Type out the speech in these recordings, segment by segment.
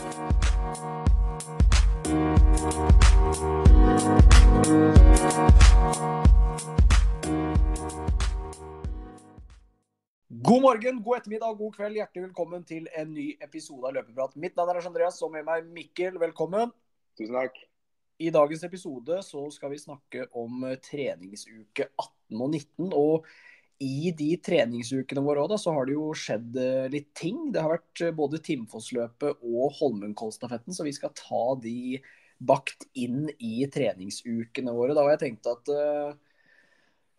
God morgen, god ettermiddag, god kveld. Hjertelig velkommen til en ny episode av Løpeprat. Mitt navn er Lars Andreas, og med meg Mikkel. Velkommen. Tusen takk. I dagens episode så skal vi snakke om treningsuke 18 og 19. Og i de treningsukene våre også, da, så har det jo skjedd eh, litt ting. Det har vært eh, både Timfoss-løpet og Holmenkollstafetten, så vi skal ta de bakt inn i treningsukene våre. Da har jeg tenkt at uh,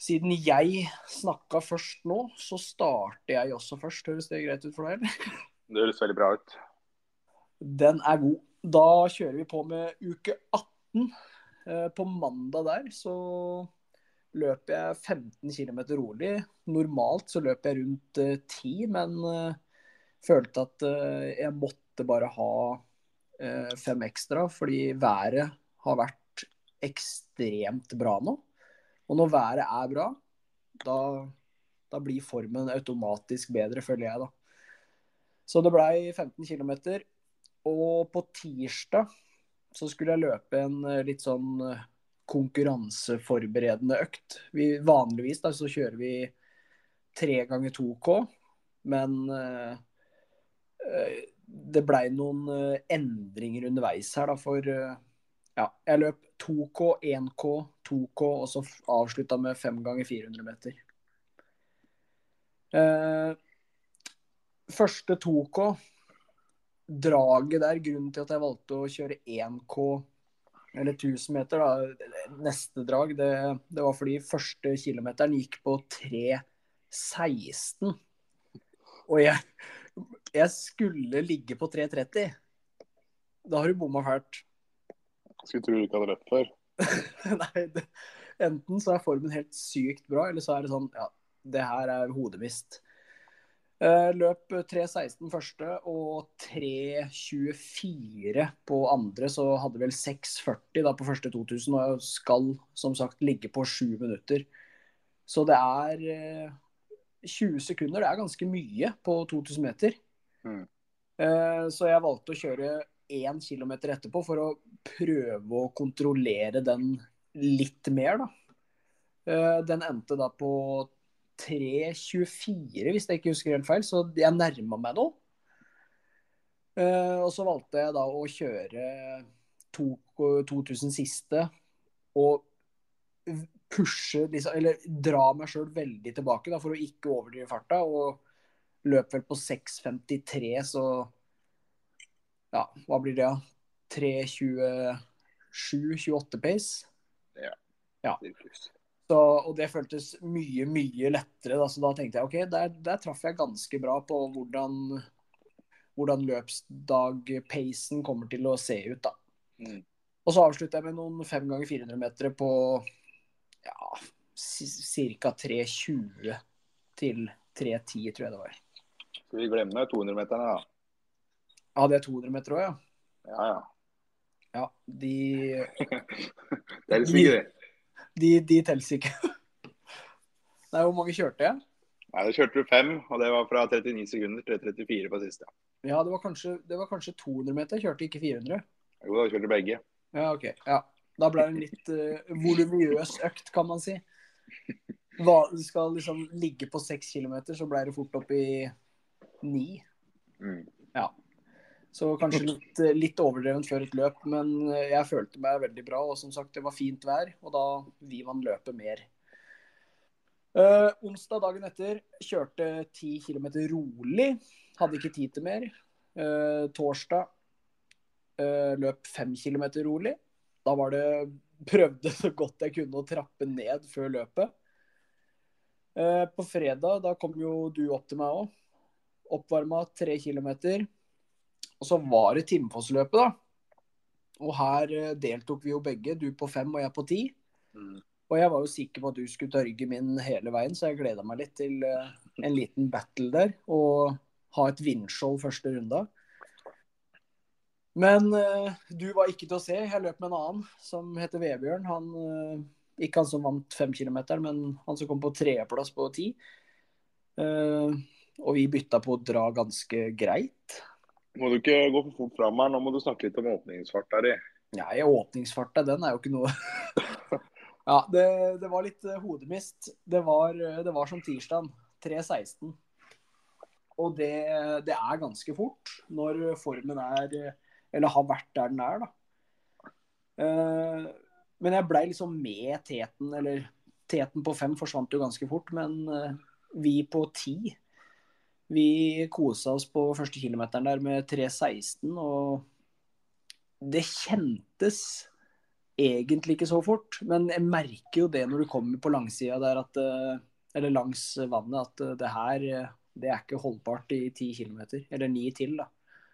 siden jeg snakka først nå, så starter jeg også først. Høres det greit ut for deg, eller? Det høres veldig bra ut. Den er god. Da kjører vi på med uke 18. uh, På mandag der så løper jeg 15 km rolig. Normalt så løper jeg rundt uh, 10, men uh, følte at uh, jeg måtte bare ha eh, fem ekstra, fordi været har vært ekstremt bra nå. Og når været er bra, da, da blir formen automatisk bedre, føler jeg, da. Så det blei 15 km. Og på tirsdag så skulle jeg løpe en eh, litt sånn eh, konkurranseforberedende økt. Vi, vanligvis da så kjører vi tre ganger 2K, men eh, det blei noen eh, endringer underveis her, da, for uh, ja, jeg løp 2K, 1K, 2K, og så avslutta med 5 ganger 400 meter. Uh, første 2K, draget der, grunnen til at jeg valgte å kjøre 1K eller 1000 meter, da, neste drag, det, det var fordi første kilometeren gikk på 3.16. Og jeg, jeg skulle ligge på 3.30. Da har du bomma fælt. Skulle tro du ikke hadde løpt før. Nei, det, enten så er formen helt sykt bra, eller så er det sånn Ja, det her er hodemist. Eh, Løp 3.16 første og 3.24 på andre, så hadde vel 6.40 da på første 2000 og skal som sagt ligge på sju minutter. Så det er eh, 20 sekunder, det er ganske mye på 2000 meter. Mm. Eh, Så jeg valgte å kjøre én kilometer etterpå for å prøve å kontrollere den litt mer, da. Eh, Den endte da på 3.24, hvis jeg ikke husker helt feil, så jeg nærma meg nå. Eh, Og så valgte jeg da å kjøre to, 2000 siste og pushe, liksom, eller dra meg sjøl veldig tilbake da, for å ikke overdrive farta. Og løp vel på 6.53, så ja, hva blir det? da? 3.27-28 pace. Ja. Sirkus. Så, og det føltes mye, mye lettere. Da, så da tenkte jeg OK, der, der traff jeg ganske bra på hvordan, hvordan løpsdag-pacen kommer til å se ut. da. Mm. Og så avslutter jeg med noen 5 ganger 400 meter på ja, ca. 3.20 til 3.10, tror jeg det var. Skal vi glemme 200-meterne, da? Ja, det er 200 meter òg, ja? Ja, ja. Ja, de, Det er litt ikke det. De, de teller ikke. Nei, hvor mange kjørte jeg? Nei, Da kjørte du fem, og det var fra 39 sekunder til 34 på siste. Ja, det var kanskje, det var kanskje 200 meter. Jeg kjørte ikke 400. Jo, da kjørte du begge. Ja, OK. Ja. Da ble det en litt uh, volumiøs økt, kan man si. Hva, du skal liksom ligge på 6 km, så ble det fort opp i 9. Mm. Så kanskje litt, eh, litt overdrevent før et løp, men eh, jeg følte meg veldig bra. Og som sagt, det var fint vær, og da vil man løpe mer. Uh, onsdag dagen etter kjørte 10 km rolig. Hadde ikke tid til mer. Uh, torsdag uh, løp 5 km rolig. Da var det Prøvde så godt jeg kunne å trappe ned før løpet. På fredag da kom jo du opp til meg òg. Oppvarma 3 km. Og så var det Timfoss-løpet, da. Og her eh, deltok vi jo begge, du på fem og jeg på ti. Mm. Og jeg var jo sikker på at du skulle tørge min hele veien, så jeg gleda meg litt til eh, en liten battle der. Og ha et vindskjold første runda. Men uh, du var ikke til å se. Jeg løp med en annen som heter Vebjørn. Han, uh, ikke han som vant fem kilometer, men han som kom på tredjeplass på ti. Uh, og vi bytta på å dra ganske greit. Må du ikke gå for fort fram her, nå må du snakke litt om åpningsfart her i. Åpningsfart åpningsfarta, den er jo ikke noe Ja, det, det var litt uh, hodemist. Det var, uh, det var som tirsdag. 3.16. Og det, det, er ganske fort når formen er Eller har vært der den er, da. Men jeg blei liksom med teten, eller teten på fem forsvant jo ganske fort. Men vi på ti vi kosa oss på første kilometeren der med 3.16, og det kjentes egentlig ikke så fort. Men jeg merker jo det når du kommer på langsida der, at, eh, eller langs vannet, at eh, det her det er ikke holdbart i 10 km. Eller 9 til, da.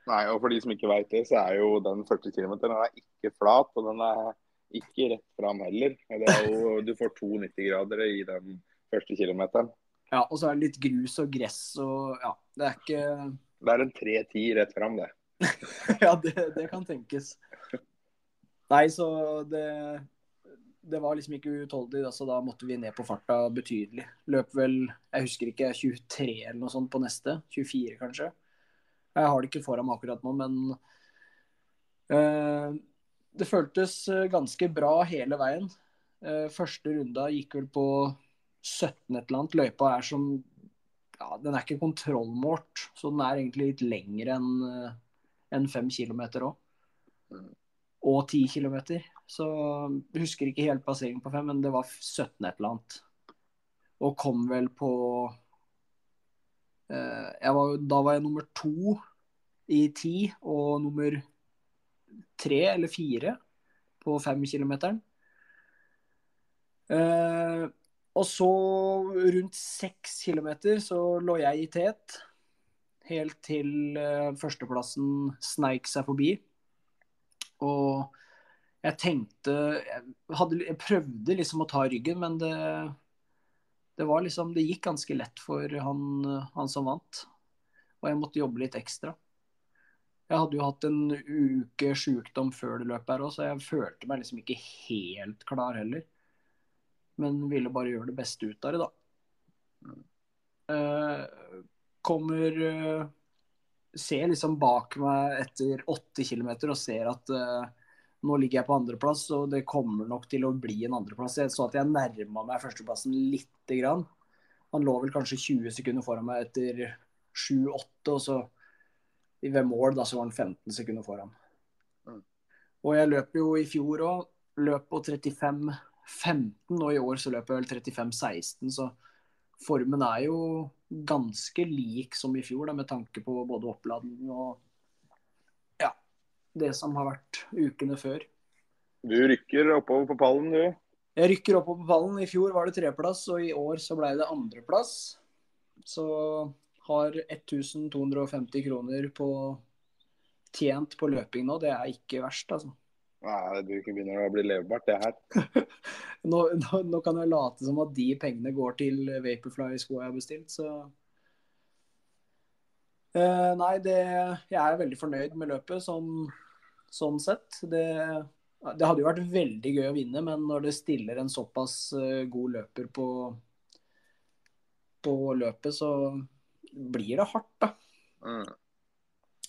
Nei, og for de som ikke veit det, så er jo den 40 km ikke flat, og den er ikke rett fram heller. Jo, du får to 90-gradere i den første kilometeren. Ja, og så er det litt grus og gress og ja, det er ikke Det er en 3-10 rett fram, det. ja, det, det, kan tenkes. Nei, så det det var liksom ikke utholdelig, så da måtte vi ned på farta betydelig. Løp vel, jeg husker ikke, 23 eller noe sånt på neste. 24 kanskje. Jeg har det ikke foran meg akkurat nå, men uh, det føltes ganske bra hele veien. Uh, første runda gikk vel på 17 et eller annet. Løypa er som ja, Den er ikke kontrollmålt, så den er egentlig litt lengre enn en 5 km òg. Og 10 km. Så jeg husker ikke helt passeringen på 5, men det var 17 et eller annet. Og kom vel på eh, var, Da var jeg nummer to i 10 og nummer tre eller fire på 5 km. Eh, og så rundt seks kilometer så lå jeg i tet. Helt til uh, førsteplassen sneik seg forbi. Og jeg tenkte jeg, hadde, jeg, prøvde liksom å ta ryggen, men det, det var liksom Det gikk ganske lett for han, han som vant. Og jeg måtte jobbe litt ekstra. Jeg hadde jo hatt en uke sjukdom før det løpet her òg, så jeg følte meg liksom ikke helt klar heller men ville bare gjøre det beste ut av det, da. Uh, kommer uh, Ser liksom bak meg etter åtte kilometer og ser at uh, nå ligger jeg på andreplass, og det kommer nok til å bli en andreplass. Jeg så at jeg nærma meg førsteplassen lite grann. Han lå vel kanskje 20 sekunder foran meg etter 7-8, og så ved mål da så var han 15 sekunder foran. Mm. Og jeg løp jo i fjor òg. Løp på 35 15, og i år så løper jeg vel 35-16, så formen er jo ganske lik som i fjor, da, med tanke på både oppladning og ja, det som har vært ukene før. Du rykker oppover på pallen, du? Jeg rykker oppover på pallen. I fjor var det treplass, og i år så ble det andreplass. Så har 1250 kroner på tjent på løping nå. Det er ikke verst, altså. Nei, det begynner å bli levbart, det her. nå, nå, nå, kan jeg late som at de pengene går til Vaporfly-skoa jeg har bestilt, så eh, Nei, det, jeg er veldig fornøyd med løpet sånn, sånn sett. Det, det, hadde jo vært veldig gøy å vinne, men når det stiller en såpass uh, god løper på, på løpet, så blir det hardt, da. Mm.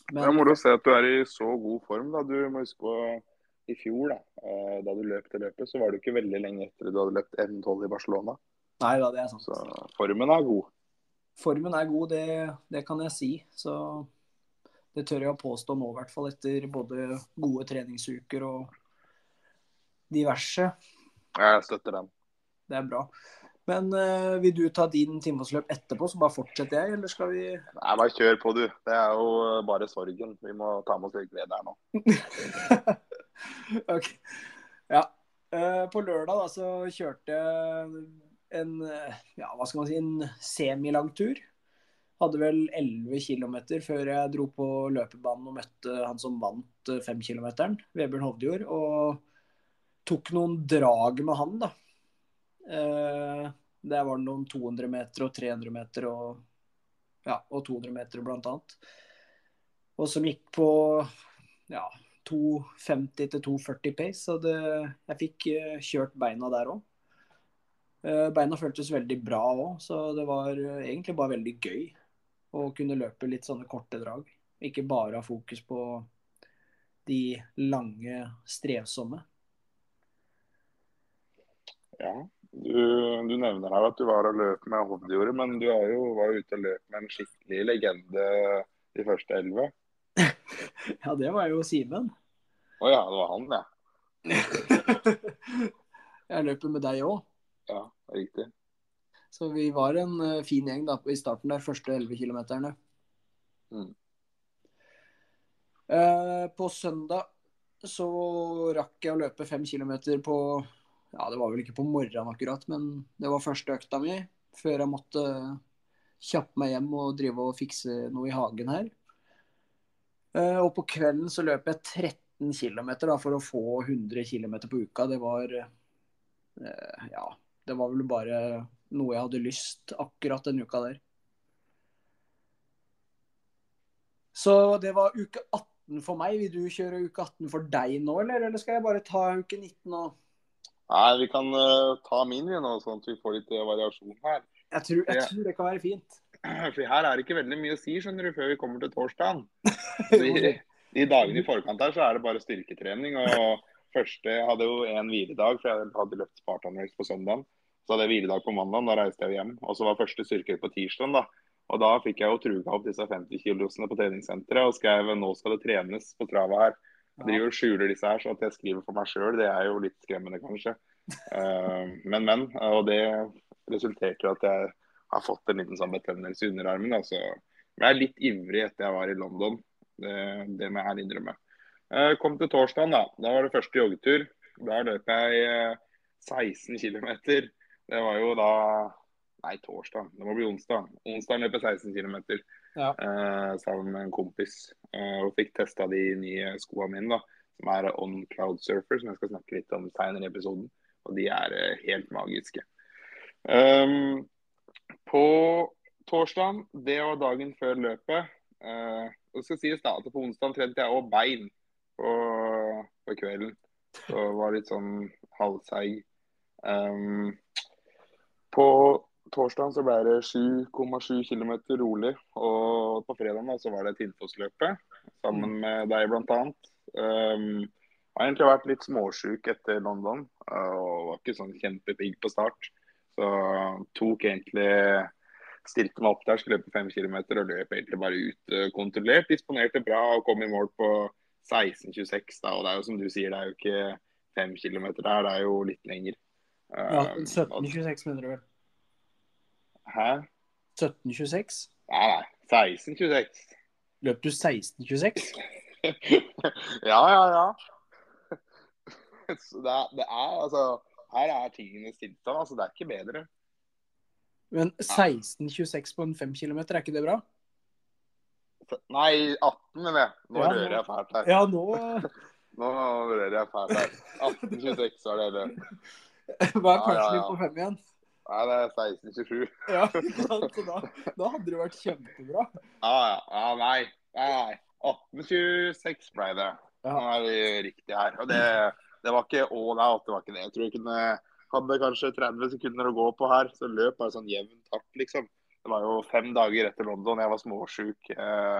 Men, det er moro å se at du er i så god form. da. Du må huske på i fjor, da, eh, da du løp det løpet, så var du ikke veldig lenge etter du hadde løpt M12 i Barcelona. Nei da, det er sant. Så formen er god. Formen er god, det, det kan jeg si. Så det tør jeg å påstå nå, i hvert fall etter både gode treningsuker og diverse. Jeg støtter den. Det er bra. Men uh, vil du ta din timesløp etterpå, så bare fortsetter jeg, eller skal vi Nei, bare kjør på, du. Det er jo bare sorgen. Vi må ta med oss litt glede her nå. ok. Ja. Uh, på lørdag da, så kjørte jeg en, ja, hva skal man si, en semilang tur. Hadde vel 11 km før jeg dro på løpebanen og møtte han som vant 5 km, Vebjørn Hovdjord. Og tok noen drag med han, da. Det var noen 200 meter og 300 meter og, ja, og 200 meter blant annet. Og som gikk på ja, 250 til 240 pace. Så det, jeg fikk uh, kjørt beina der òg. Eh, beina føltes veldig bra òg, så det var uh, egentlig bare veldig gøy å kunne løpe litt sånne korte drag. Ikke bare ha fokus på de lange, strevsomme. Ja, du, du, nevner her at du var og løp med Hovdjordet, men du jo, var jo ute og løp med en skikkelig legende de første elleve. ja, det var jo Simen. Å oh, ja, det var han, ja. jeg løper med deg òg. Ja, riktig. Så vi var en uh, fin gjeng da, i starten der, første 11 kilometerne. Mm. Uh, på søndag så rakk jeg å løpe fem kilometer på ja, det var vel ikke på morgenen akkurat, men det var første økta mi før jeg måtte kjappe meg hjem og drive og fikse noe i hagen her. Eh, og på kvelden så løp jeg 13 km for å få 100 km på uka. Det var eh, Ja, det var vel bare noe jeg hadde lyst akkurat den uka der. Så det var uke 18 for meg. Vil du kjøre uke 18 for deg nå, eller, eller skal jeg bare ta uke 19 og Nei, vi kan uh, ta min vi nå, sånn at vi får litt variasjon her. Jeg tror, jeg tror, det kan være fint. For her er det ikke veldig mye å si skjønner du, før vi kommer til torsdagen. De, de dagene i forkant her så er det bare styrketrening. og første, Jeg hadde jo en hviledag, for jeg hadde løpt Spartan Race på søndag. Så hadde jeg hviledag på mandag, da reiste jeg hjem. Og så var første styrke på tirsdag. da. Og da fikk jeg jo truga opp disse 50 kilosene på treningssenteret og skrev nå skal det trenes på trava her. Jeg driver og skjuler disse her, så at jeg skriver for meg sjøl, det er jo litt skremmende, kanskje. Uh, men, men. Og det resulterte i at jeg har fått en liten sånn betennelse i underarmen. så Jeg er litt ivrig etter jeg var i London. Det, det må jeg ærlig innrømme. Uh, kom til torsdagen, da. Da var det første joggetur. Da løp jeg uh, 16 km. Det var jo da Nei, torsdag. Det må bli onsdag. Onsdag løp jeg 16 km ja. uh, sammen med en kompis. Og fikk testa de nye skoene mine, da, som er On Cloud Surfer, som jeg skal snakke litt om senere i episoden. Og de er helt magiske. Um, på torsdag, det var dagen før løpet. og skal sies da at på onsdag trente jeg òg bein på, på, kvelden. Så var litt sånn halvseig. Um, på torsdag så ble det 7,7 km rolig. Og på fredag så var det Tinnfoss-løpet sammen mm. med deg bl.a. Um, jeg har egentlig vært litt småsjuk etter London og var ikke sånn kjempepigg på start. Så tok egentlig stilte meg opp der, skulle løpe 5 km og løp egentlig bare ut uh, kontrollert. Disponerte bra og kom i mål på 16,26. da, Og det er jo som du sier, det er jo ikke 5 km der, det er jo litt lenger. Ja, 17,26 mener du vel? Hæ? 1726? Nei, nei. 1626. Løp du 1626? ja, ja, ja. Så det, det, er altså Her er tingenes tilstand. Altså, det er ikke bedre. Men 1626 på en 5 km, er ikke det bra? Nei, 18, mener jeg. Nå ja, rører jeg fælt her. Ja, nå Nå rører jeg fælt her. 1826 var det det. Hva er punchen ja, ja, på 5 igjen? Nei, det er 1627. ja, så da, da, hadde det vært kjempebra. Ja, ja. ja nei. nei. 1826 ble det. Nå er vi riktig her. Og det, det var ikke all out, det var ikke det. Jeg tror jeg kunne hadde kanskje 30 sekunder å gå på her, så løp bare sånn jevn takt, liksom. Det var jo fem dager etter London, jeg var småsjuk. Eh,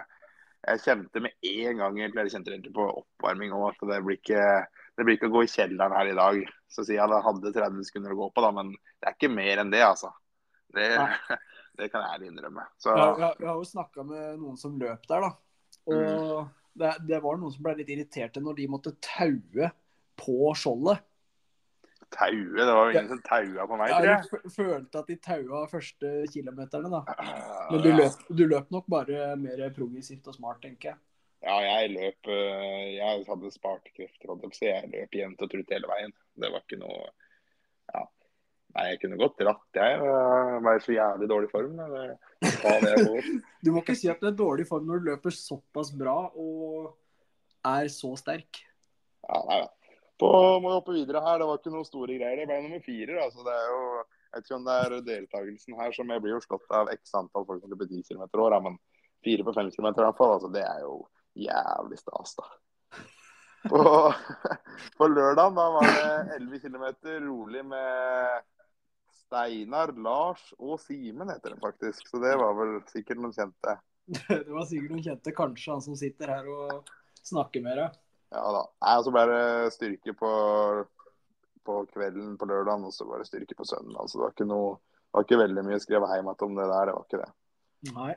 jeg kjente med en gang egentlig, jeg kjente egentlig på oppvarming òg, at det blir ikke det blir ikke å gå i kjelleren her i dag. Så sier jeg at jeg hadde 30 sekunder å gå på, da, men det er ikke mer enn det, altså. Det, det kan jeg innrømme. Så... Ja, jeg, jeg, har jo snakka med noen som løp der, da. Og mm. det, det, var noen som ble litt irriterte når de måtte taue på skjoldet. Taue? Det var jo ingen som taua på meg, tror jeg. Jeg følte at de taua første kilometerne, da. Men du løp, du løp nok bare mer progressivt og smart, tenker jeg. Ja, jeg løp eh, Jeg hadde spart krefter, så jeg løp jevnt og trutt hele veien. Det var ikke noe Ja. Nei, jeg kunne godt dratt, jeg. Jeg var i så jævlig dårlig form. eller? du må ikke si at du er i dårlig form når du løper såpass bra og er så sterk. Ja, nei da. På, må hoppe videre her. Det var ikke noe store greier. Det ble nummer fire. Altså, det er jo, jeg vet ikke om det er deltakelsen her som jeg blir jo slått av x antall folk som løper 10 km i år, men fire på fem km i hvert fall. Altså, det er jo jævlig stas, da. På, på lørdag da var det 11 km rolig med Steinar, Lars og Simen, heter det faktisk. Så det var vel sikkert noen kjente. Det var sikkert noen kjente, kanskje, han som sitter her og snakker med deg. Ja da. Nei, og så ble det styrke på, på kvelden på lørdagen, og så bare styrke på søndag. Altså, det var ikke noe det var ikke veldig mye skrevet hjem om det der, det var ikke det. Nei.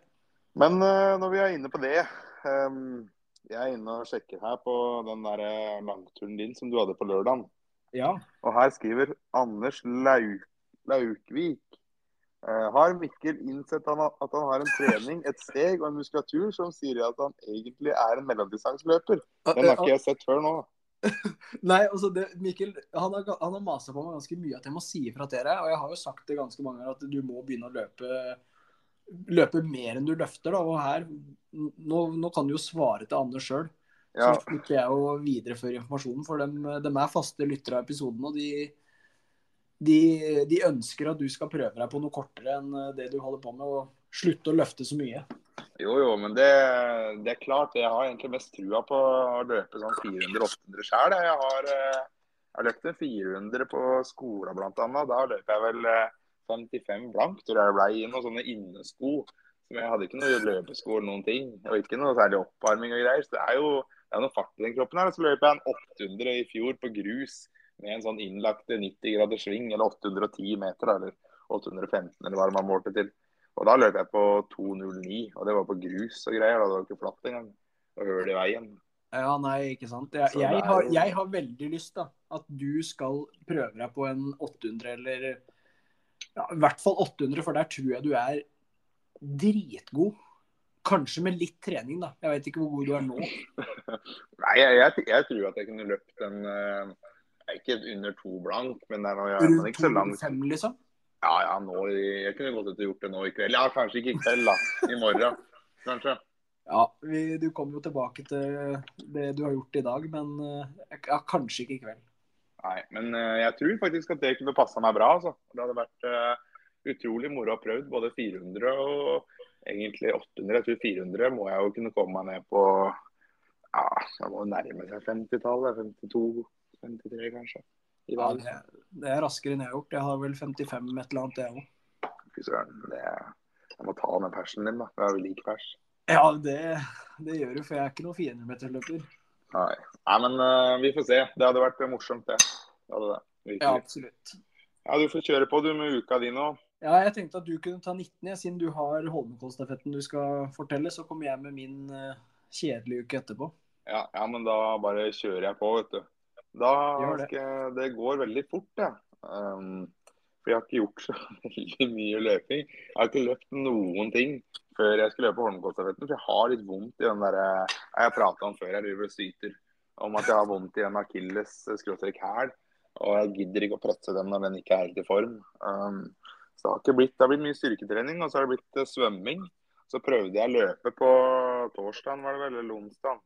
Men uh, når vi er inne på det um, Jeg er inne og sjekker her på den der langturen din som du hadde på lørdagen. Ja. Og her skriver Anders Lauk, Laukvik Har Mikkel innsett han, at han har en trening, et steg og en muskulatur som sier at han egentlig er en mellomdistanseløper? Den har ikke jeg sett før nå. Nei, altså det, Mikkel han har, han har masa på meg ganske mye at jeg må si ifra til deg. Og jeg har jo sagt det ganske mange ganger at du må begynne å løpe, løpe mer enn du løfter. da, og her, Nå, nå kan du jo svare til Anders sjøl. Ja. Så slutter jeg å videreføre informasjonen. For dem, dem er faste lyttere av episoden. Og de, de, de ønsker at du skal prøve deg på noe kortere enn det du holder på med. Og slutte å løfte så mye. Jo, jo, men det, det, er klart. Jeg har egentlig mest trua på å løpe sånn 400-800 sjøl. Jeg har, eh, har løpt en 400 på skolen bl.a. Da løp jeg vel 55 blank, blankt. Tror jeg ble i noen sånne innesko. Men Jeg hadde ikke noe løpesko eller noen ting. Og ikke noe særlig oppvarming og greier. Så det er jo det er noe fart i den kroppen her. Så løp jeg en 800 i fjor på grus med en sånn innlagt 90 graders sving, eller 810 meter, eller 815, eller hva man målte til. Og da løp jeg på 2,09, og det var på grus og greier. Da det var ikke flatt engang. Og hull i veien. Ja, nei, ikke sant. Jeg, jeg, har, jeg, har, veldig lyst da, at du skal prøve deg på en 800 eller ja, i hvert fall 800, for der tror jeg du er dritgod. Kanskje med litt trening, da. Jeg vet ikke hvor god du er nå. nei, jeg, jeg, tror at jeg kunne løpt en uh, Ikke under to blank, men det er noe, Rundt ikke så langt. Fem, 2,5 liksom? Ja, ja, nå, jeg kunne godt ha gjort det nå i kveld. Ja, kanskje ikke i kveld, da. I morgen, kanskje. Ja, vi, du kommer jo tilbake til det du har gjort i dag, men eh, ja, kanskje ikke i kveld. Nei, men uh, jeg tror faktisk at det kunne passa meg bra. Altså. Det hadde vært uh, utrolig moro å prøve både 400 og egentlig 800. Jeg tror 400 må jeg jo kunne komme meg ned på ja, det må nærme seg 50-tallet. 52, 53 kanskje. Ja, det, det, er raskere enn jeg har gjort. Jeg har vel 55 et eller annet, jeg òg. Fy søren. Jeg må ta den persen din, da. Jeg er vel lik pers. Ja, det, det, gjør du, for jeg er ikke noen 400-meterløper. Nei. Nei, men uh, vi får se. Det hadde vært morsomt, det. det, hadde det. Virkelig. Ja, absolutt. Ja, Du får kjøre på du med uka di nå. Ja, jeg tenkte at du kunne ta 19, ja, siden du har Holmenkollstafetten du skal fortelle. Så kommer jeg med min uh, kjedelige uke etterpå. Ja, ja, men da bare kjører jeg på, vet du. Da det. Jeg, det går veldig fort, ja. Um, for jeg har ikke gjort så veldig mye løping. Jeg har ikke løpt noen ting før jeg skulle løpe Holmenkollstafetten. For jeg har litt vondt i den derre Jeg har prata om før jeg driver og syter om at jeg har vondt i en akilles skråstrek hæl. Og jeg gidder ikke å presse den når den ikke er helt i form. Um, så det har, ikke blitt, det har blitt mye styrketrening, og så har det blitt uh, svømming. Så prøvde jeg å løpe på torsdag, var det vel, eller onsdag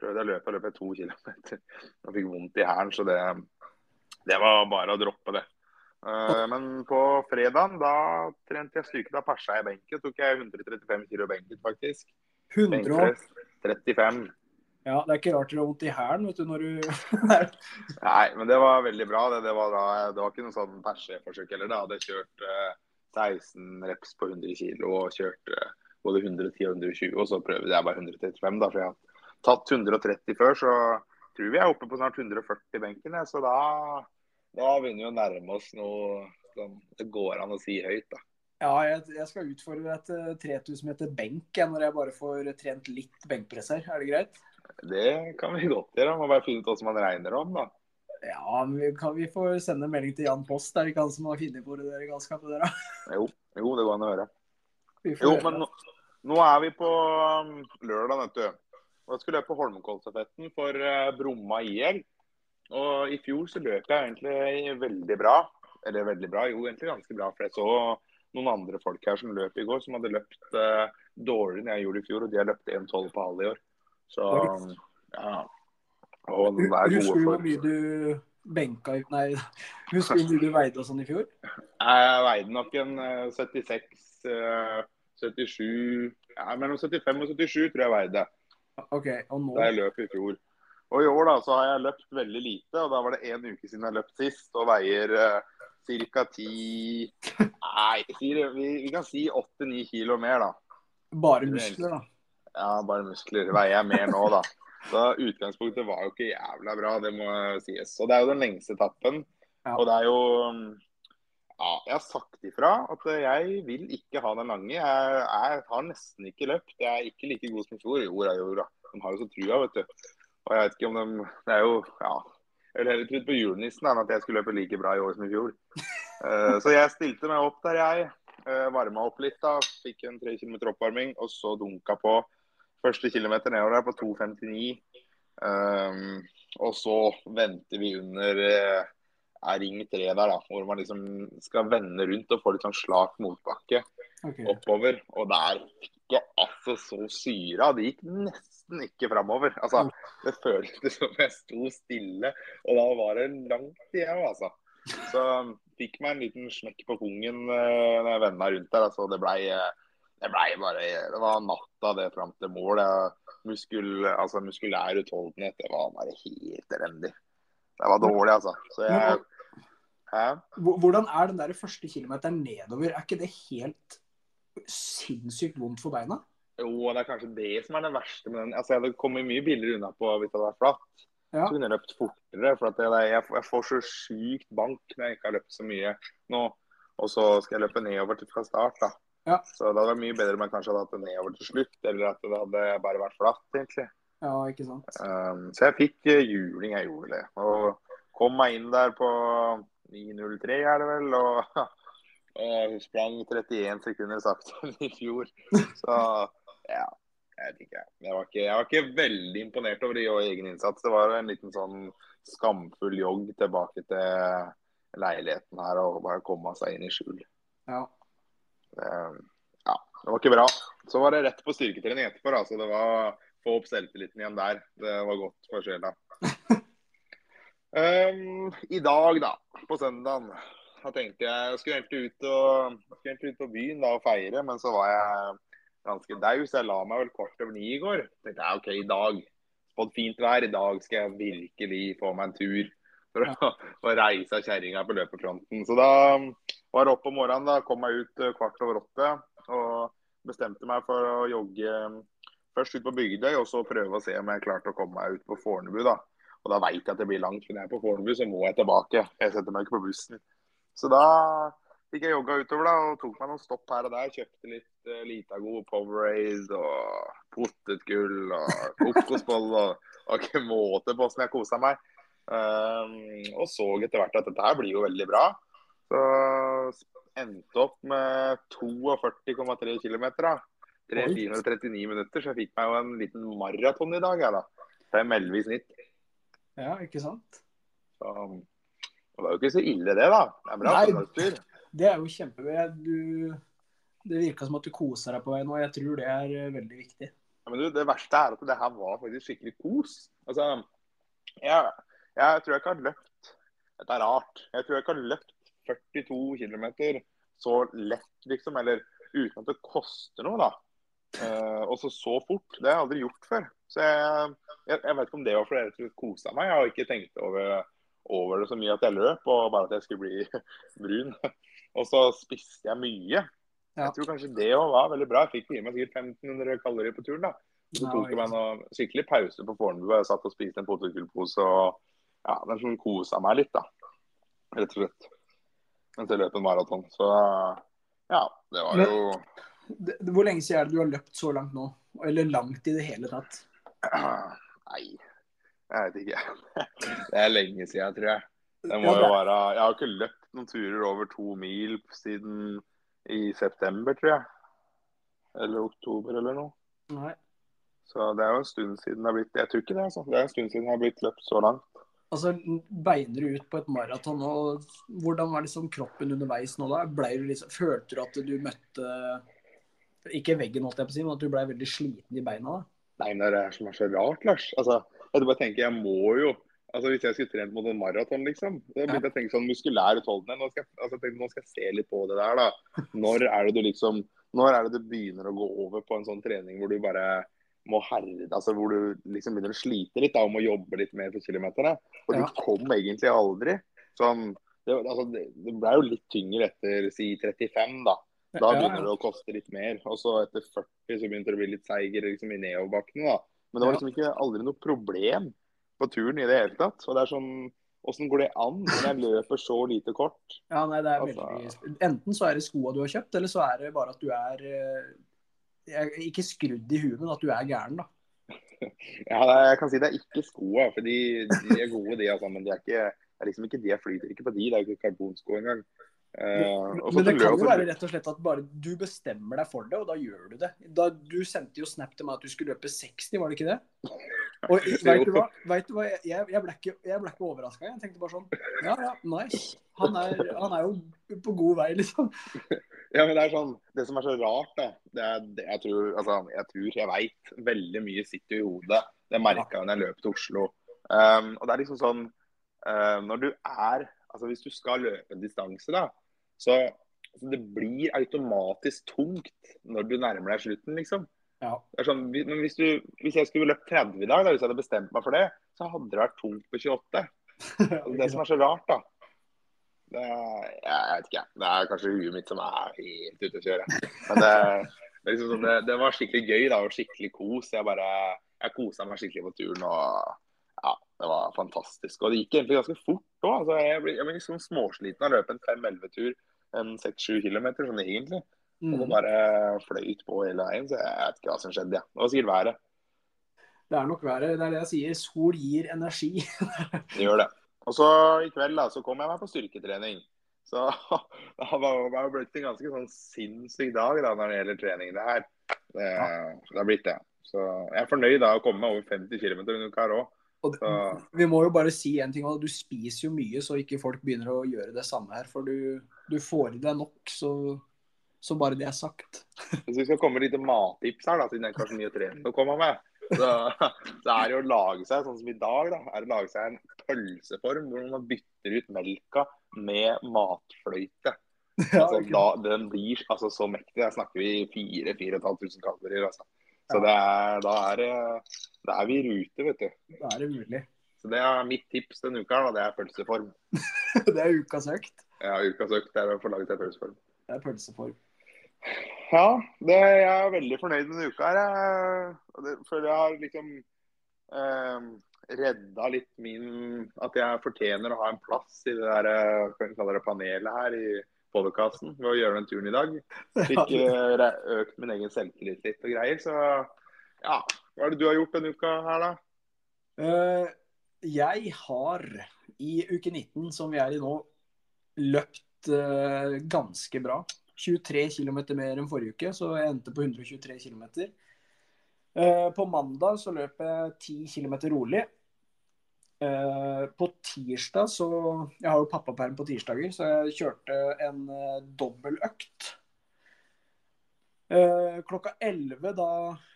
prøvde jeg å løpe, løpe to kilometer. Og fikk vondt i hælen, så det, det, var bare å droppe det. Uh, men på fredagen da trente jeg styrke. Da persa jeg benken. Tok jeg 135 kilo benken, faktisk. 135. Ja, Det er ikke rart du har vondt i hælen vet du, når du Nei, men det var veldig bra. Det, det, var, da, det var ikke noe sånn perseforsøk heller. Da hadde jeg kjørt uh, eh, 16 reps på 100 kg og kjørt uh, både 110 og 120. Og så prøvde jeg bare 135, da, for jeg tatt 130 før, så tror vi er oppe på snart 140 benken. Ja. Så da, da begynner vi å nærme oss noe som det går an å si høyt. da. Ja, jeg, jeg skal utfordre deg til 3000 meter benk når jeg bare får trent litt benkpress her. Er det greit? Det kan vi godt gjøre. Må bare finne ut hva man regner om, da. Ja, men vi, kan, vi får sende en melding til Jan Post. Er det ikke han som har funnet på det der galskapet der, da? Jo, jo, det går an å høre. Jo, men nå, nå, er vi på um, lørdag, vet du. Jeg skulle løpe Holmenkollstafetten for uh, Bromma IL. Og i fjor så løp jeg egentlig veldig bra. Eller veldig bra, jo egentlig ganske bra. For jeg så noen andre folk her som løp i går, som hadde løpt uh, dårligere enn jeg gjorde i fjor. Og de har løpt 1,12 på halv i år. Så ja. Og det er Husker du hvor mye du benka Nei, husker du hvor mye du veide og sånn i fjor? Jeg veide nok en 76, uh, 77 ja, Mellom 75 og 77 tror jeg veide. Okay, og nå? Da jeg løp i fjor. Og i år da, så har jeg løpt veldig lite, og da var det én uke siden jeg løpt sist. Og veier uh, ca. 10 Nei, vi, vi, kan si 8-9 kilo mer, da. Bare muskler, da. Ja, bare muskler. Veier jeg mer nå, da. Så utgangspunktet var jo ikke jævla bra, det må sies. Og det er jo den lengste etappen. Ja. Og det er jo Ja, jeg har sagt ifra at jeg vil ikke ha den lange. Jeg, jeg har nesten ikke løpt. Jeg er ikke like god som i fjor. Jo, da, jo det. De har jo så trua, vet du. Og jeg vet ikke om de Det er jo Ja. Jeg ville heller trodd på julenissen enn at jeg skulle løpe like bra i år som i fjor. Uh, så jeg stilte meg opp der, jeg. Uh, Varma opp litt, da. Fikk en tre kilometer oppvarming, og så dunka på første kilometer nedover der på 2,59. Um, og så venter vi under uh, er ring tre der, da, hvor man liksom skal vende rundt og få litt sånn slak motbakke okay. oppover. Og der fikk jeg altså så syra. Det gikk nesten ikke framover. Altså, det føltes som jeg sto stille, og da var det langt igjen, altså. Så fikk meg en liten smekk på pungen uh, når jeg venda rundt der. Altså, det blei det ble bare Det var natta det fram til mål. Muskul, altså, muskulær utholdenhet, det var bare helt elendig. Det var dårlig, altså. Så jeg Hæ? Hvordan er den der første kilometeren nedover? Er ikke det helt sinnssykt vondt for beina? Jo, det er kanskje det som er det verste med den. Altså, jeg hadde kommet mye billigere unna på hvis det hadde vært flatt. Ja. Så kunne jeg løpt fortere. For at jeg, jeg får så sykt bank når jeg ikke har løpt så mye nå. Og så skal jeg løpe nedover til fra start. da. Ja. Så det hadde vært mye bedre om jeg kanskje hadde hatt det nedover til slutt, eller at det hadde bare vært flatt, egentlig. Ja, ikke sant. Um, så jeg fikk uh, juling, jeg gjorde det. Og kom meg inn der på 9.03, er det vel. Og, og sprang 31 sekunder saktere enn i fjor. Så ja, jeg vet ikke. Jeg var ikke, jeg var ikke veldig imponert over egen innsats. Det var en liten sånn skamfull jogg tilbake til leiligheten her og bare komme seg inn i skjul. Ja. Det, ja, det var ikke bra. Så var det rett på styrketrening etterpå. Altså det var få opp selvtilliten igjen der. Det var godt for sjela. um, I dag, da, på søndagen, da tenkte jeg jeg skulle egentlig ut, og, egentlig ut på byen da, og feire, men så var jeg ganske daus. Jeg la meg vel kvart over ni i går. tenkte jeg OK, i dag. Fått fint vær. I dag skal jeg virkelig få meg en tur for å, å reise av kjerringa på løpefronten. Så da var det opp om morgenen, da, kom meg ut eh, kvart over åtte og bestemte meg for å jogge først ut på Bygdøy, og så prøve å se om jeg klarte å komme meg ut på Fornebu. da. Og da veit jeg at det blir langt, når jeg er på Fornebu, så må jeg tilbake. Jeg setter meg ikke på bussen. Så da fikk jeg jogga utover da, og tok meg noen stopp her og der. Kjøpte litt uh, Litago Powerade og potetgull og kokosboll. og, og ikke måte på åssen jeg kosa meg. Um, og så etter hvert at dette her blir jo veldig bra. Så endte opp med 42,3 km. 3 Oi. timer og 39 minutter, så jeg fikk meg jo en liten maraton i dag. Jeg, da. 5,11 i snitt. ja, ikke sant. Så, det var jo ikke så ille, det, da. Det er bra Nei. Det er jo kjempebra. Du, det virka som at du koser deg på vei nå. Jeg tror det er eh, veldig viktig. Ja, men du, det verste er at det her var faktisk skikkelig kos. Altså, jeg, jeg tror jeg ikke har løpt Dette er rart. Jeg tror jeg ikke har løpt 42 km så lett, liksom. Eller uten at det koster noe, da. Eh, og så så fort. Det har jeg aldri gjort før. Så jeg, jeg, jeg vet ikke om det var fordi jeg slett kosa meg. Jeg har ikke tenkt over, over det så mye at jeg løp, og bare at jeg skulle bli brun. og så spiste jeg mye. Ja. Jeg tror kanskje det òg var veldig bra. Jeg fikk i meg sikkert 1500 kalorier på turen. da. Så tok jeg meg noe skikkelig pause på Fornebu. Jeg satt og spiste en potetgullpose og ja, den som kosa meg litt, da. Rett og slett. Mens jeg løp en maraton. Så ja, det var jo Det- Hvor lenge siden er det du har løpt så langt nå? Eller langt i det hele tatt? Nei, jeg vet ikke. Det er lenge siden, tror jeg. Det må jo være Jeg har ikke løpt noen turer over to mil siden i september, tror jeg. Eller oktober eller noe. Nei. Så det er jo en stund siden det har blitt Jeg tror ikke det, altså. Det er en stund siden det har blitt løpt så langt. Altså, beiner du ut på et maraton, og hvordan var liksom kroppen underveis nå da? Ble du liksom, følte du at du møtte Ikke veggen, holdt jeg på å si, men at du ble veldig sliten i beina? da? Nei, det er det som er så rart, Lars. Altså, jeg bare tenker, jeg må jo Altså, Hvis jeg skulle trent mot en maraton, liksom Da begynte jeg å tenke sånn muskulær utholdenhet. Nå skal, altså, jeg tenkte, nå skal jeg se litt på det der, da. Når er det du liksom Når er det du begynner å gå over på en sånn trening hvor du bare må herde Altså hvor du liksom begynner å slite litt da, om å jobbe litt mer for kilometerne. For Ja. du kom egentlig aldri. Sånn det, altså, det, det ble jo litt tyngre etter si 35, da. Da begynner det å koste litt mer. Og så etter 40 så begynte det å bli litt seigere liksom, i nedoverbakkene. da. Men det var liksom ikke aldri noe problem på turen i det hele tatt. Og det er sånn Åssen går det an når jeg løper så lite kort? Ja, nei, det er Altså- veldig... Enten så er det skoa du har kjøpt, eller så er det bare at du er eh, Ikke skrudd i huet, men at du er gæren, da. Ja, jeg kan si det er ikke skoa, for de, de er gode, de. Altså, men de er ikke, er liksom ikke de jeg flyter ikke på de. Det er ikke karbonsko engang. Eh, Men det kan jo være rett og slett at bare du bestemmer deg for det, og da gjør du det. Da, du sendte jo snap til meg at du skulle løpe 60, var det ikke det? Og vet du hva? Vet du hva? Jeg, jeg ble ikke, jeg ble ikke overraska. Jeg tenkte bare sånn Ja, ja, nice. Han er, han er jo på god vei, liksom. Ja, men det er sånn, det som er så rart, da det er, det, Jeg tror altså, jeg tror, jeg veit veldig mye sitter i hodet. Det merka jeg da jeg løp til Oslo. Um, og det er liksom sånn um, Når du er Altså hvis du skal løpe en distanse, da, så altså, det blir automatisk tungt når du nærmer deg slutten, liksom. Ja. Det sånn, men hvis, du, hvis jeg skulle løpt 30 i dag, da, hvis jeg hadde bestemt meg for det, så hadde det vært tungt på 28. Altså, det som er så rart, da det er, Jeg vet ikke, det er kanskje huet mitt som er helt ute å kjøre. Men det, det, liksom sånn, det var skikkelig gøy da, og skikkelig kos. Jeg bare, jeg kosa meg skikkelig på turen. og ja, Det var fantastisk. Og det gikk egentlig ganske fort òg. Altså, jeg jeg ble liksom småsliten av å løpe en 5-11-tur en 6-7 km sånn egentlig. Og det Mm. bare fløyt på hele veien, så jeg vet ikke hva som skjedde. Ja. Det var sikkert været. Det er nok været. Det er det jeg sier. Sol gir energi. Det gjør det. Og så i kveld da, så kom jeg meg på styrketrening. Så det har blitt en ganske sånn sinnssyk dag da, når det gjelder trening. Det her. Det, det har blitt det. Så jeg er fornøyd da å komme meg over 50 km under kar òg. Og det, vi må jo bare si en ting. Du spiser jo mye, så ikke folk begynner å gjøre det samme her. For du, du får i deg nok, så, så bare det er sagt. Hvis vi skal komme med litt mattips her, da, siden jeg er kanskje mye trening å komme med, så, så er det å lage seg, sånn som i dag, da, er det å lage seg en pølseform hvor man bytter ut melka med matfløyte. Altså, da, den blir altså, så mektig. Der snakker vi 4000-4500 kalorier. Altså. Så det er, da, er, det- da er vi i rute, vet du. Da er det mulig. Så det er mitt tips denne uka. og det er pølseform. Det er ukas økt. Ja, ukas økt er å få laget seg pølseform. Det er pølseform. Ja, det, jeg er veldig fornøyd denne uka. her. Jeg, føler jeg har liksom eh, redda litt min At jeg fortjener å ha en plass i det der, eh, hva skal vi kalle det, panelet her i podkasten ved å gjøre den turen i dag. Fikk ja. økt min egen selvtillit litt og greier. Så ja, hva er det du har gjort denne uka her, da? Uh, jeg har i uke 19, som vi er i nå, løpt uh, ganske bra. 23 km mer enn forrige uke, så jeg endte på 123 km. på mandag så løp jeg 10 km rolig. Eh, på tirsdag så Jeg har jo pappaperm på tirsdager, så jeg kjørte en uh, dobbeltøkt. Eh, klokka 11 da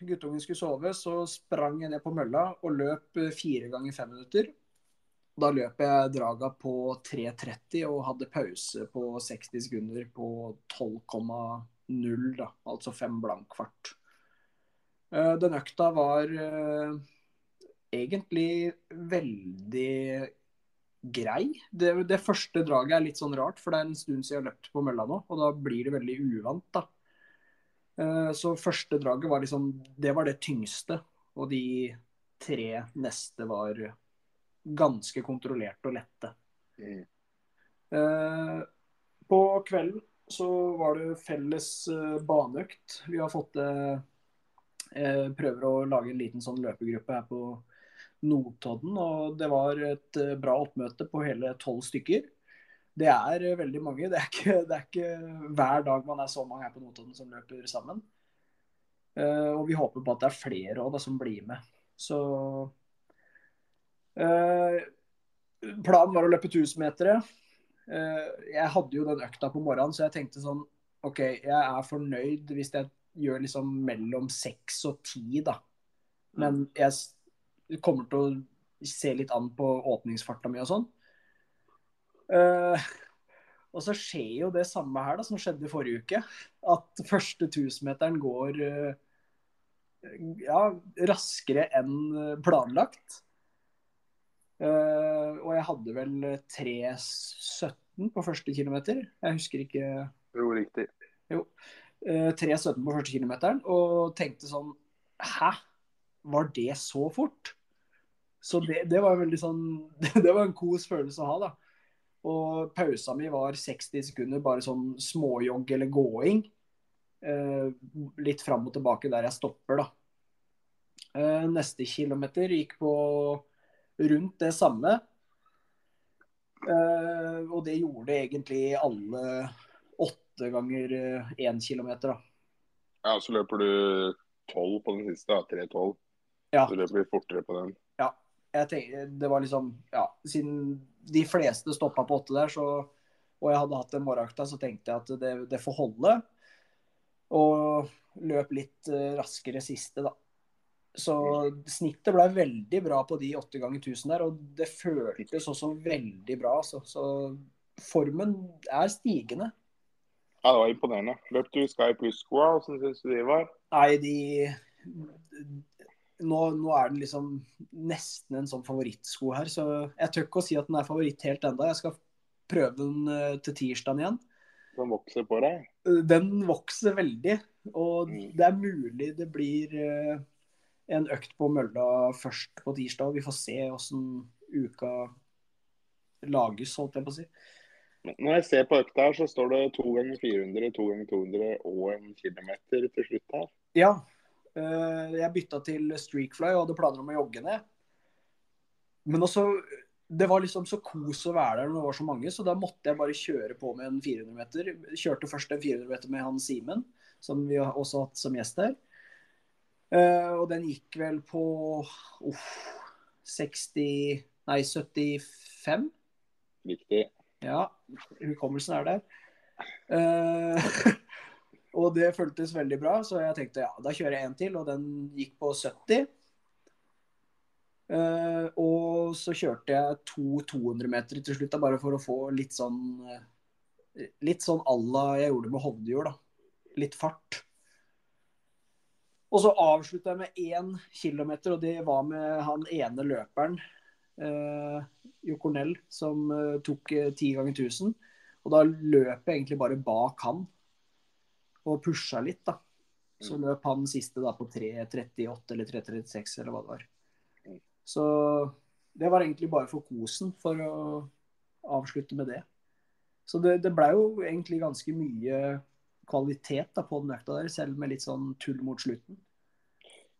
guttungen skulle sove, så sprang jeg ned på mølla og løp fire ganger fem minutter. Da løp jeg draga på 3.30 og hadde pause på 60 sekunder på 12,0, da. Altså fem blank fart. Den økta var egentlig veldig grei. Det, det første draget er litt sånn rart, for det er en stund siden jeg har løpt på mølla nå, og da blir det veldig uvant, da. Eh, Så første draget var liksom Det var det tyngste. Og de tre neste var ganske kontrollerte og lette. Mm. På kvelden så var det felles eh, baneøkt. Vi har fått eh, Prøver å lage en liten sånn løpegruppe her på Notodden. Og det var et eh, bra oppmøte på hele tolv stykker. Det er eh, veldig mange. Det er, ikke, det er ikke hver dag man er så mange her på Notodden som løper sammen. Eh, og vi håper på at det er flere også, da, som blir med. Så Planen var å løpe 1000-metere. Eh, jeg hadde jo den økta på morgenen, så jeg tenkte sånn OK, jeg er fornøyd hvis jeg gjør liksom mellom seks og ti, da. Men jeg s- kommer til å se litt an på åpningsfarta mi og sånn. Uh, og så skjer jo det samme her da, som skjedde i forrige uke. At første 1000-meteren går eh, ja, raskere enn planlagt. Uh, og jeg hadde vel 3.17 på første kilometer. Jeg husker ikke Jo, riktig. Jo. Uh, 3.17 på første kilometeren, og tenkte sånn Hæ? Var det så fort? Så det, det var veldig sånn Det var en kos følelse å ha, da. Og pausa mi var 60 sekunder, bare sånn småjogg eller gåing. Eh, litt fram og tilbake der jeg stopper, da. Eh, neste kilometer gikk på rundt det samme. Eh, og det gjorde egentlig alle åtte ganger én kilometer, da. Ja, så løper du tolv på den siste, da. 3-12. Ja. Så det blir fortere på den. Ja. Jeg tenker, det var liksom Ja, siden de fleste stoppa på åtte der, så, og jeg hadde hatt den morgenakta, så tenkte jeg at det, det får holde. Og løp litt uh, raskere siste, da. Så snittet ble veldig bra på de åtte ganger 1000 der, og det føltes også veldig bra. Så, Så formen er stigende. Ja, det var imponerende. Løp du Sky Plus-skoa? Hvordan syns du de var? Nei, de nå, nå, er den liksom nesten en sånn favorittsko her, så jeg tør ikke å si at den er favoritt helt enda. Jeg skal prøve den uh, til tirsdagen igjen. Den vokser på deg? Den vokser veldig. Og Mm. det er mulig det blir uh, en økt på mølla først på tirsdag. Vi får se åssen uka lages, holdt jeg på å si. Når jeg ser på økta her, så står det to ganger 400, to ganger 200 og en kilometer til slutt her. Ja. Eh, jeg bytta til Streakfly og hadde planer om å jogge ned. Men også Det var liksom så kos å være der når det var så mange, så da måtte jeg bare kjøre på med en 400 meter. Kjørte først en 400 meter med han Simen, som vi har også hatt som gjest her. Uh, og den gikk vel på uff, 60 Nei, 75. Viktig. Ja, hukommelsen er der. Eh, og det føltes veldig bra, så jeg tenkte ja, da kjører jeg en til, og den gikk på 70. Uh, og så kjørte jeg to 200 meter til slutt, da, bare for å få litt sånn eh, Litt sånn à la jeg gjorde med Hovdejord, da. Litt fart. Og så avslutta jeg med én kilometer, og det var med han ene løperen, uh, Jo Cornell, som uh, tok eh, ti ganger 1000. Og da løp jeg egentlig bare bak han, og pusha litt, da. Så løp han siste da på 3.38 eller 3.36 eller hva det var. Så det var egentlig bare for kosen, for å avslutte med det. Så det, det blei jo egentlig ganske mye kvalitet da på den økta der, selv med litt sånn tull mot slutten.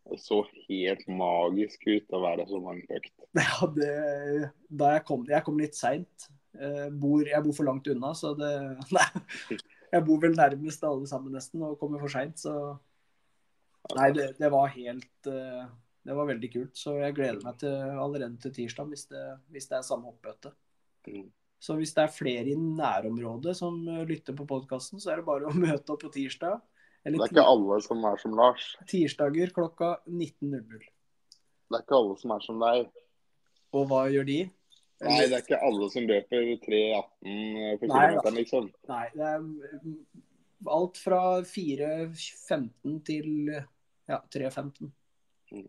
Det så helt magisk ut å være så lang på økt. Ja, det, da jeg kom, jeg kom litt seint. Eh, bor, jeg bor for langt unna, så det Nei. Jeg bor vel nærmest alle sammen nesten og kommer for seint, så Nei, det, det var helt eh, Det var veldig kult. Så jeg gleder meg til, allerede til tirsdag, hvis det, hvis det er samme oppmøte. Mm. Så hvis det er flere i nærområdet som eh, lytter på podkasten, så er det bare å møte opp på tirsdag. Det er ikke alle som er som Lars. tirsdager klokka 19.00. Det er ikke alle som er som deg. Og hva gjør de? Nei, det er ikke alle som løper 3.18 på Nei, kilometeren, liksom. Nei, det er alt fra 4.15 til ja, 3.15. Mm.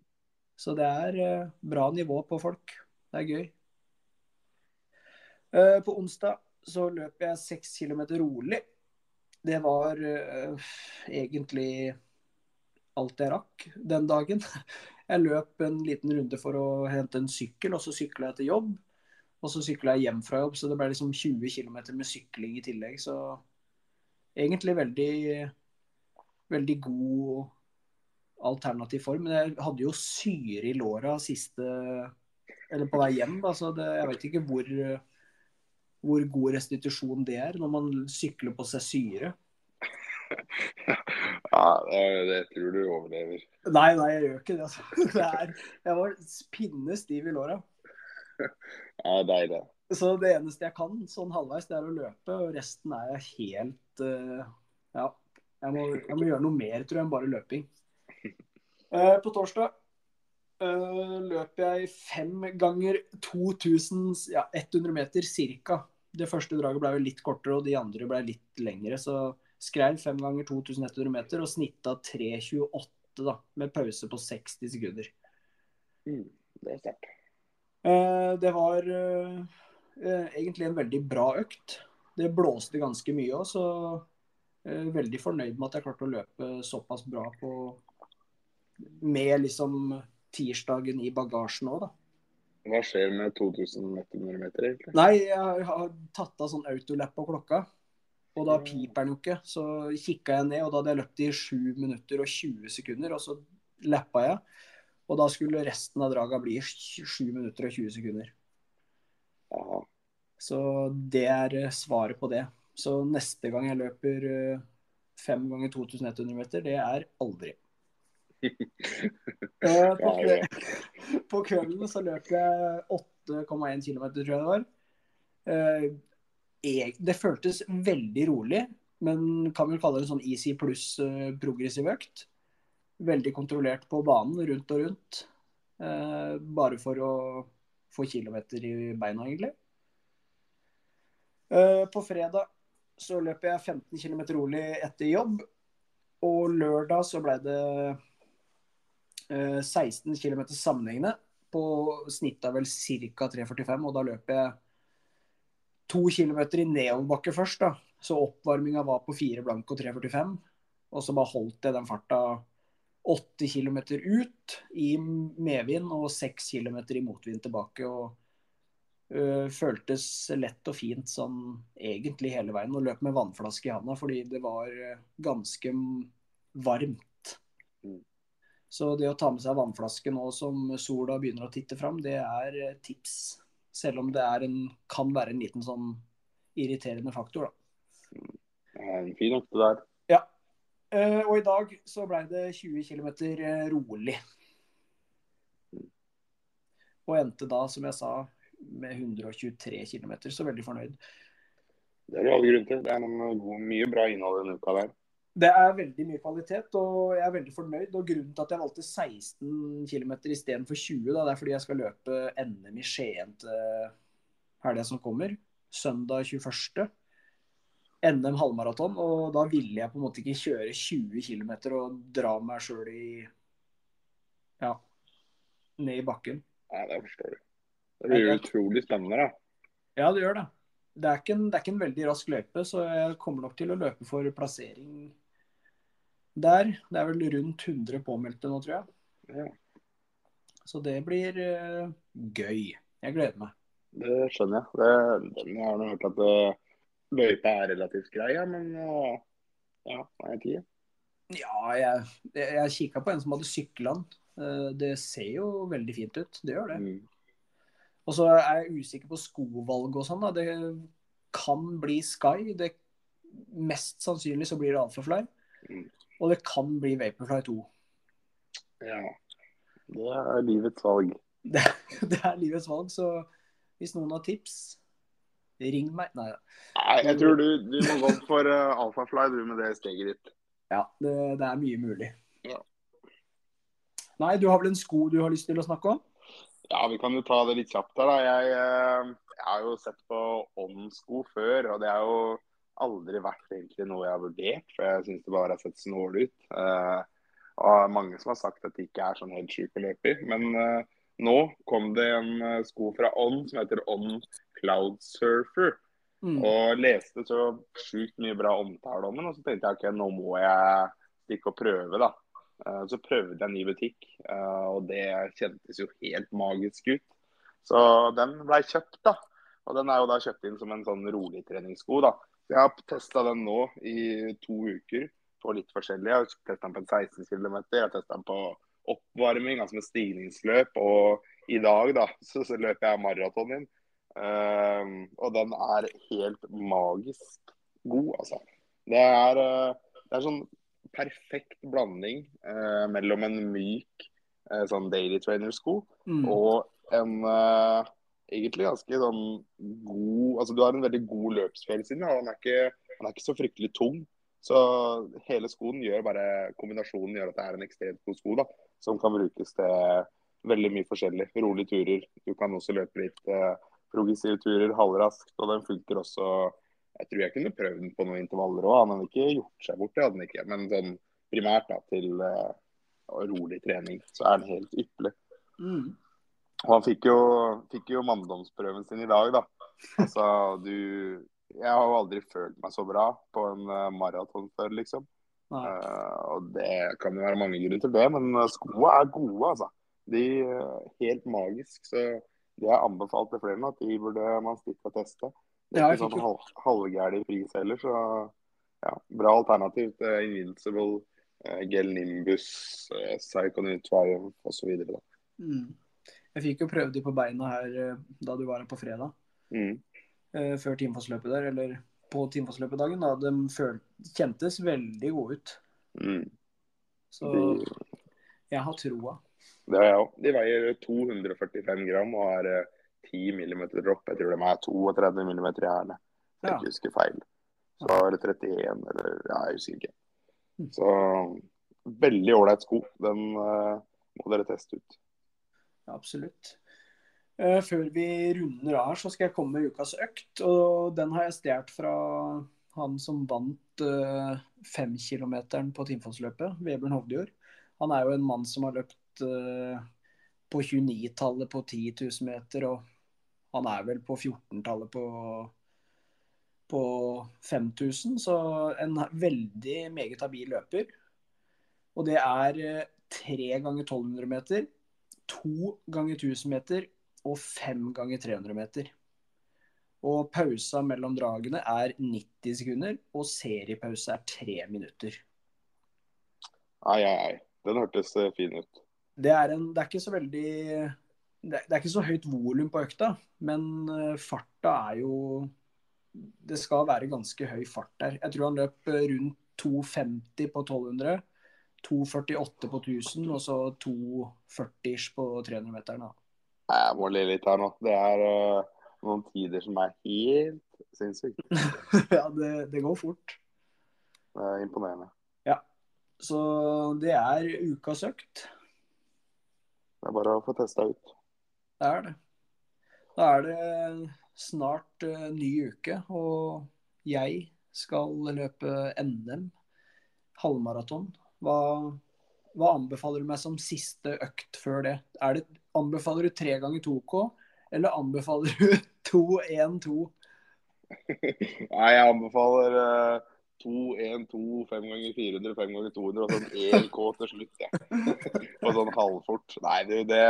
Så det er eh, bra nivå på folk. Det er gøy. Eh, på onsdag så løp jeg 6 kilometer rolig. Det var uh, egentlig alt jeg rakk den dagen. Jeg løp en liten runde for å hente en sykkel, og så sykla jeg til jobb. Og så sykla jeg hjem fra jobb, så det ble liksom 20 km med sykling i tillegg. Så egentlig veldig, veldig god alternativ form. Men jeg hadde jo syre i låra siste Eller på vei hjem, da, så det, jeg vet ikke hvor, hvor god restitusjon det er når man sykler på seg syre. Ja, det, tror du overlever. Nei, nei, jeg gjør ikke det. Altså. Det er, jeg var pinnestiv i låra. Ja, deilig. Så det eneste jeg kan sånn halvveis, det er å løpe. Og resten er jeg helt uh, Ja. Jeg må, jeg må gjøre noe mer, tror jeg, enn bare løping. Uh, på torsdag uh, løp jeg fem ganger 2100 ja, 100 meter ca. Det første draget ble litt kortere, og de andre ble litt lengre. Så skrev fem ganger 2100 meter og snitta 3.28 da, med pause på 60 sekunder. Mm, det er sterkt. Eh, Det var eh, eh, egentlig en veldig bra økt. Det blåste ganske mye òg, så Eh, veldig fornøyd med at jeg klarte å løpe såpass bra på med liksom tirsdagen i bagasjen òg, da. Hva skjer med 2100 meter, egentlig? Nei, jeg har tatt av sånn autolap på klokka. Og da piper den jo ikke. Så kikka jeg ned, og da hadde jeg løpt i 7 minutter og 20 sekunder. Og så lappa jeg. Og da skulle resten av draga bli 7 minutter og 20 sekunder. Aha. Så det er eh, svaret på det. Så neste gang jeg løper eh, fem ganger 2100 meter, det er aldri. Eh, på, ja. på kvelden så løp jeg 8,1 km, tror jeg det var. Eh, Det føltes veldig rolig, men kan vel kalle det en sånn easy pluss eh, progressiv økt. Veldig kontrollert på banen, rundt og rundt. Eh, Bare for å få kilometer i beina, egentlig. Eh, På fredag så løper jeg 15 km rolig etter jobb. Og lørdag så ble det eh, 16 km sammenhengende. På snittet vel ca. 3,45, og da løper jeg to km i nedoverbakke først. da. Så oppvarminga var på 4 blank og 3,45. Og så bare holdt jeg den farta 8 km ut i medvind og 6 km i motvind tilbake. og øh, føltes lett og fint sånn egentlig hele veien. Og løp med vannflaske i handa fordi det var øh, ganske varmt. Mm. Så det å ta med seg vannflaske nå som sola begynner å titte fram, det er øh, tips. Selv om det er en, kan være en liten sånn irriterende faktor, da. Det er en fin økt det der. Eh, og i dag så ble det 20 km rolig. Og endte da, som jeg sa, med 123 km, så veldig fornøyd. Det er det all grunn til. Det er noen mye bra innhold denne uka der. Det er veldig mye kvalitet, og jeg er veldig fornøyd. Og grunnen til at jeg valgte 16 km istedenfor 20, da, det er fordi jeg skal løpe NM i Skien til helga som kommer. Søndag 21. NM halvmaraton. Og da ville jeg på en måte ikke kjøre 20 km og dra meg sjøl i Ja, ned i bakken. Ja, det forstår du. Det blir jo utrolig spennende, da. Ja, det gjør det. Det er, en, det er ikke en veldig rask løype, så jeg kommer nok til å løpe for plassering der. Det er vel rundt 100 påmeldte nå, tror jeg. Ja, Så det blir uh, gøy. Jeg gleder meg. det skjønner jeg. Det, det, jeg har nå hørt at uh, løypa er relativt grei, ja, men uh, ja, hva er tida? Ja, jeg, jeg, kikka på en som hadde sykla. Eh, Det ser jo veldig fint ut. Det gjør det. Mm. Og så er jeg usikker på skovalg og sånn. Det kan bli Sky. Det, mest sannsynlig så blir det Alphafly. Mm. Og det kan bli Vaporfly 2. Ja. Det er livets valg. Det, det er livets valg, så hvis noen har tips, ring meg. Nei. Nei, jeg tror du, du må gå for uh, Alphafly du med det steget ditt. Ja, det, det er mye mulig. Ja. Nei, du har vel en sko du har lyst til å snakke om? Ja, vi kan jo ta det litt kjapt her, da. Jeg, eh, jeg har jo sett på åndssko før, og det har jo aldri vært egentlig noe jeg har vurdert, for jeg syns det bare har sett snål ut. Uh, og mange som har sagt at det ikke er sånn helt sjuke løper. Men uh, nå kom det en eh, sko fra Ånd som heter Ånd Cloud Surfer. Mm. Og leste så sjukt mye bra omtale om den, og så tenkte jeg ok, nå må jeg stikke og prøve, da. Eh, Så prøvde jeg en ny butikk, eh, og det kjentes jo helt magisk ut. Så den blei kjøpt, da. Og den er jo da kjøpt inn som en sånn rolig treningssko, da. Jeg har testa den nå i to uker på litt forskjellig. Jeg har testa den på en 16 km, jeg har testa den på oppvarming, altså med stigningsløp. Og i dag, da, så, så løper jeg maraton inn. Ehm, og den er helt magisk god, altså. Det er, eh, det er sånn perfekt blanding eh, mellom en myk eh, sånn daily trainer-sko Mm. og en egentlig ganske sånn god Altså du har en veldig god løpsfølelse siden, den. og Den er ikke, den er ikke så fryktelig tung. Så hele skoen gjør bare Kombinasjonen gjør at det er en ekstremt god sko da, som kan brukes til veldig mye forskjellig. Rolige turer. Du kan også løpe litt eh, progressive turer halvraskt. Og den funker også Jeg tror jeg kunne prøvd den på noen intervaller òg. Han hadde ikke gjort seg bort, det hadde han ikke. Men sånn primært da, til uh, rolig trening, så er den helt ypperlig. Mm. Og han fikk jo, fikk jo manndomsprøven sin i dag, da. Altså, du jeg har jo aldri følt meg så bra på en uh, maraton før, liksom. Uh, og det kan jo være mange grunner til det, men skoa er gode, altså. De er helt magisk. Så de er anbefalt til flere at de burde man stikke og teste. Det er ja, ikke sånn halv, halvgæren pris heller, så ja, bra alternativ til Invincible, uh, Gel Nimbus, uh, Psychonyt Triumph osv. Mm. Jeg fikk jo prøvd de på beina her da du var her på fredag. Mm. Før Timfossløpet der, eller på Timfossløpet-dagen. De føl kjentes veldig gode ut. Mm. Så jeg har troa. Det har jeg òg. De veier 245 gram og har 10 eh, mm dropp. Jeg tror de er 32 mm i hælene. Jeg ja. husker feil. Så er det 31 eller Ja, jeg husker ikke. Mm. Så veldig ålreit sko. Den uh, må dere teste ut. Ja, absolutt. Uh, før vi runder av, så skal jeg komme med ukas økt. Og den har jeg stjålet fra han som vant uh, femkilometeren på Timfossløpet, Vebjørn Hovdjord. Han er jo en mann som har løpt uh, på 29-tallet på 10 000 meter, og han er vel på 14-tallet på, på 5000. Så en veldig meget habil løper. Og det er tre ganger 1200 meter, to ganger 1000 meter og fem ganger 300 meter. Og pausa mellom dragene er 90 sekunder, og seriepause er tre minutter. Ai, ai, ai. Den hørtes eh, fin ut. Det er, en, det er ikke så veldig Det er, ikke så høyt volum på økta, men eh, farta er jo Det skal være ganske høy fart der. Jeg tror han løp eh, rundt 2,50 på 1200. 2,48 på 1000 og så 2,40 på 300-meteren. Jeg må le litt her nå. Det er uh, noen tider som er helt sinnssykt. ja, det, det, går fort. Det er imponerende. Ja. Så det er ukas økt. Det er bare å få testa ut. Det er det. Da er det snart uh, ny uke, og jeg skal løpe NM halvmaraton. Hva, hva anbefaler du meg som siste økt før det? Det Anbefaler du tre ganger 2K, eller anbefaler du 2-1-2? Nei, jeg anbefaler uh, 2-1-2, 5 ganger 400, 5 ganger 200 og sånn 1K til slutt. Ja. og sånn halvfort. Nei, det, det,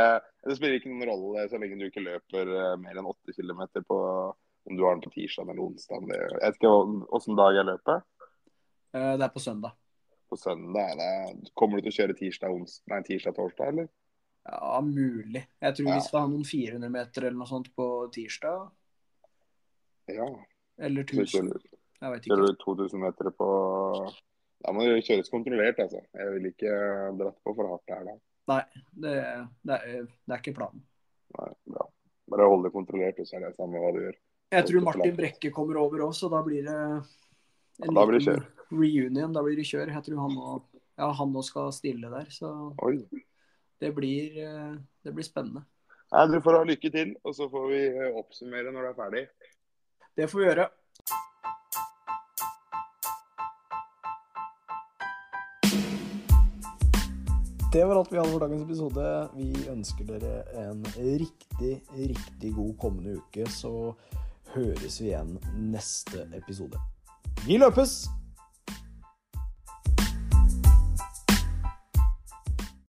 det, spiller ikke noen rolle så lenge du ikke løper uh, mer enn 8 km på om du har den på tirsdag eller onsdag. Jeg vet ikke åssen dag jeg løper. Uh, det er på søndag. På søndag? Det, kommer du til å kjøre tirsdag, ons, nei, tirsdag, torsdag, eller? Ja, mulig. Jeg tror ja. vi skal ha noen 400 meter eller noe sånt på tirsdag. Ja. Eller 1000. Jeg vet ikke. Kjører du 2000 meter på Da må det kjøres kontrollert, altså. Jeg vil ikke dratt på for hardt her da. Nei, det, det, er, det er ikke planen. Nei, bra. Bare hold det kontrollert, og så er det samme hva du gjør. Jeg tror Martin Brekke kommer over òg, så da blir det en ja, liten reunion. Da blir det kjør. Jeg tror han òg ja, skal stille der, så Oi det blir, eh, det blir spennende. Nei, Du får ha lykke til, og så får vi eh, oppsummere når du er ferdig. Det får vi gjøre. Det var alt vi hadde for dagens episode. Vi ønsker dere en riktig, riktig god kommende uke. Så høres vi igjen neste episode. Vi løpes!